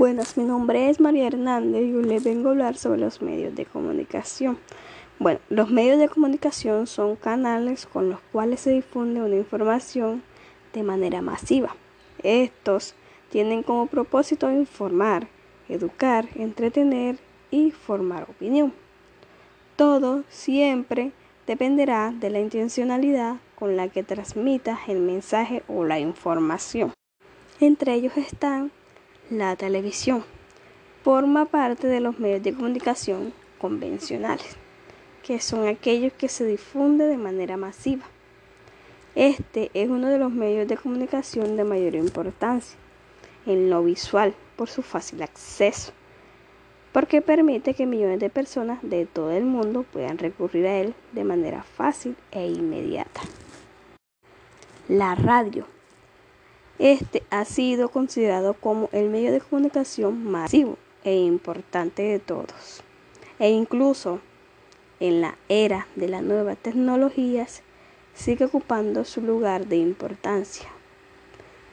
Buenas, mi nombre es María Hernández y hoy les vengo a hablar sobre los medios de comunicación. Bueno, los medios de comunicación son canales con los cuales se difunde una información de manera masiva. Estos tienen como propósito informar, educar, entretener y formar opinión. Todo siempre dependerá de la intencionalidad con la que transmitas el mensaje o la información. Entre ellos están la televisión. Forma parte de los medios de comunicación convencionales, que son aquellos que se difunden de manera masiva. Este es uno de los medios de comunicación de mayor importancia en lo visual por su fácil acceso, porque permite que millones de personas de todo el mundo puedan recurrir a él de manera fácil e inmediata. La radio este ha sido considerado como el medio de comunicación masivo e importante de todos. E incluso en la era de las nuevas tecnologías sigue ocupando su lugar de importancia.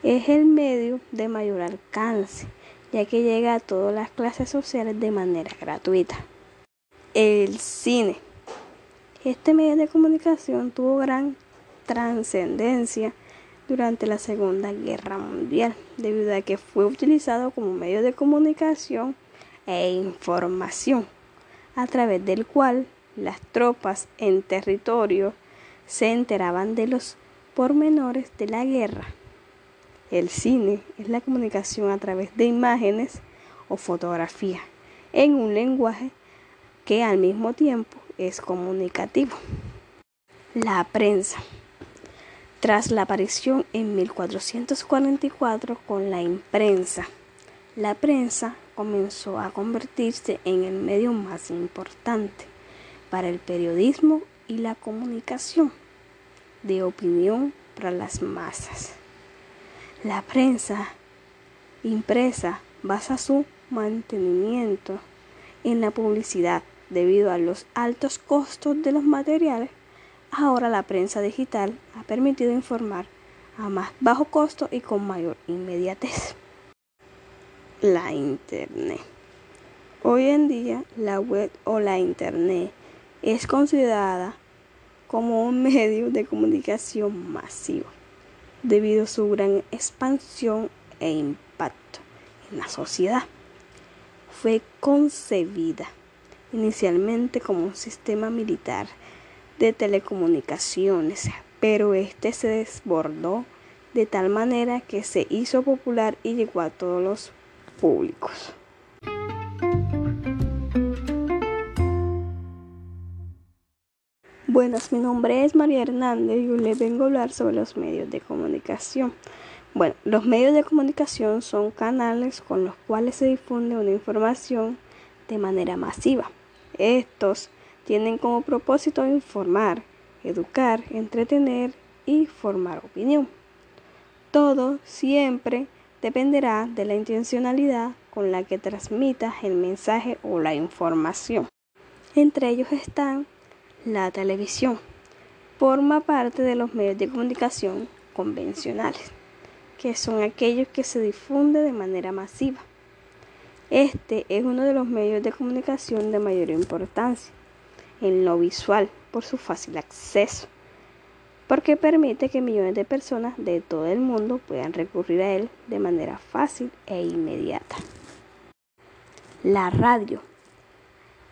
Es el medio de mayor alcance, ya que llega a todas las clases sociales de manera gratuita. El cine. Este medio de comunicación tuvo gran trascendencia durante la Segunda Guerra Mundial, debido a que fue utilizado como medio de comunicación e información, a través del cual las tropas en territorio se enteraban de los pormenores de la guerra. El cine es la comunicación a través de imágenes o fotografía en un lenguaje que al mismo tiempo es comunicativo. La prensa tras la aparición en 1444 con la imprensa, la prensa comenzó a convertirse en el medio más importante para el periodismo y la comunicación de opinión para las masas. La prensa impresa basa su mantenimiento en la publicidad debido a los altos costos de los materiales Ahora la prensa digital ha permitido informar a más bajo costo y con mayor inmediatez. La Internet. Hoy en día la web o la Internet es considerada como un medio de comunicación masivo debido a su gran expansión e impacto en la sociedad. Fue concebida inicialmente como un sistema militar de telecomunicaciones, pero este se desbordó de tal manera que se hizo popular y llegó a todos los públicos. Buenas, mi nombre es María Hernández y hoy les vengo a hablar sobre los medios de comunicación. Bueno, los medios de comunicación son canales con los cuales se difunde una información de manera masiva. Estos tienen como propósito informar, educar, entretener y formar opinión. Todo siempre dependerá de la intencionalidad con la que transmitas el mensaje o la información. Entre ellos están la televisión. Forma parte de los medios de comunicación convencionales, que son aquellos que se difunden de manera masiva. Este es uno de los medios de comunicación de mayor importancia en lo visual por su fácil acceso, porque permite que millones de personas de todo el mundo puedan recurrir a él de manera fácil e inmediata. La radio.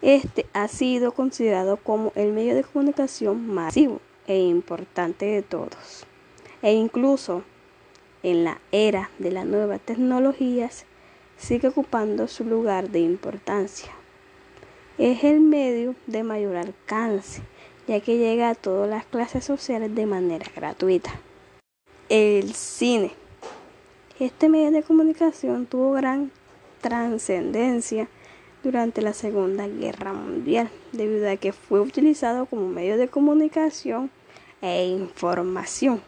Este ha sido considerado como el medio de comunicación masivo e importante de todos. E incluso en la era de las nuevas tecnologías sigue ocupando su lugar de importancia es el medio de mayor alcance, ya que llega a todas las clases sociales de manera gratuita. El cine. Este medio de comunicación tuvo gran trascendencia durante la Segunda Guerra Mundial, debido a que fue utilizado como medio de comunicación e información,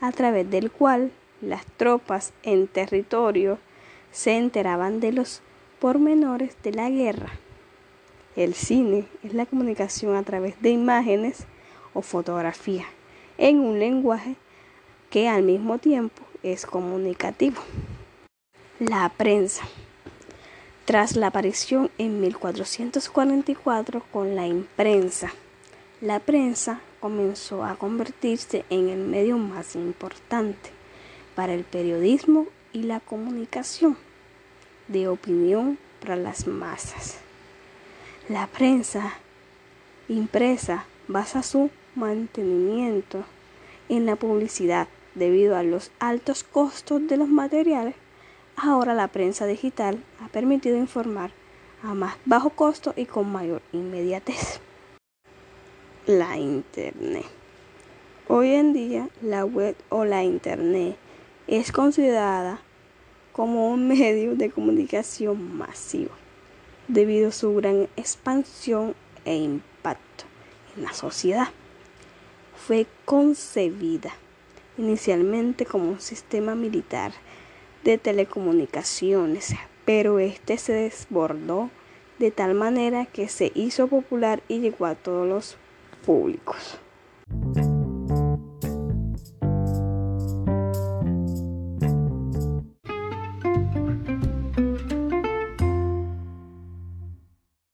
a través del cual las tropas en territorio se enteraban de los pormenores de la guerra. El cine es la comunicación a través de imágenes o fotografía en un lenguaje que al mismo tiempo es comunicativo. La prensa. Tras la aparición en 1444 con la imprensa, la prensa comenzó a convertirse en el medio más importante para el periodismo y la comunicación de opinión para las masas. La prensa impresa basa su mantenimiento en la publicidad debido a los altos costos de los materiales Ahora la prensa digital ha permitido informar a más bajo costo y con mayor inmediatez. La Internet. Hoy en día la web o la Internet es considerada como un medio de comunicación masivo debido a su gran expansión e impacto en la sociedad. Fue concebida inicialmente como un sistema militar de telecomunicaciones, pero este se desbordó de tal manera que se hizo popular y llegó a todos los públicos.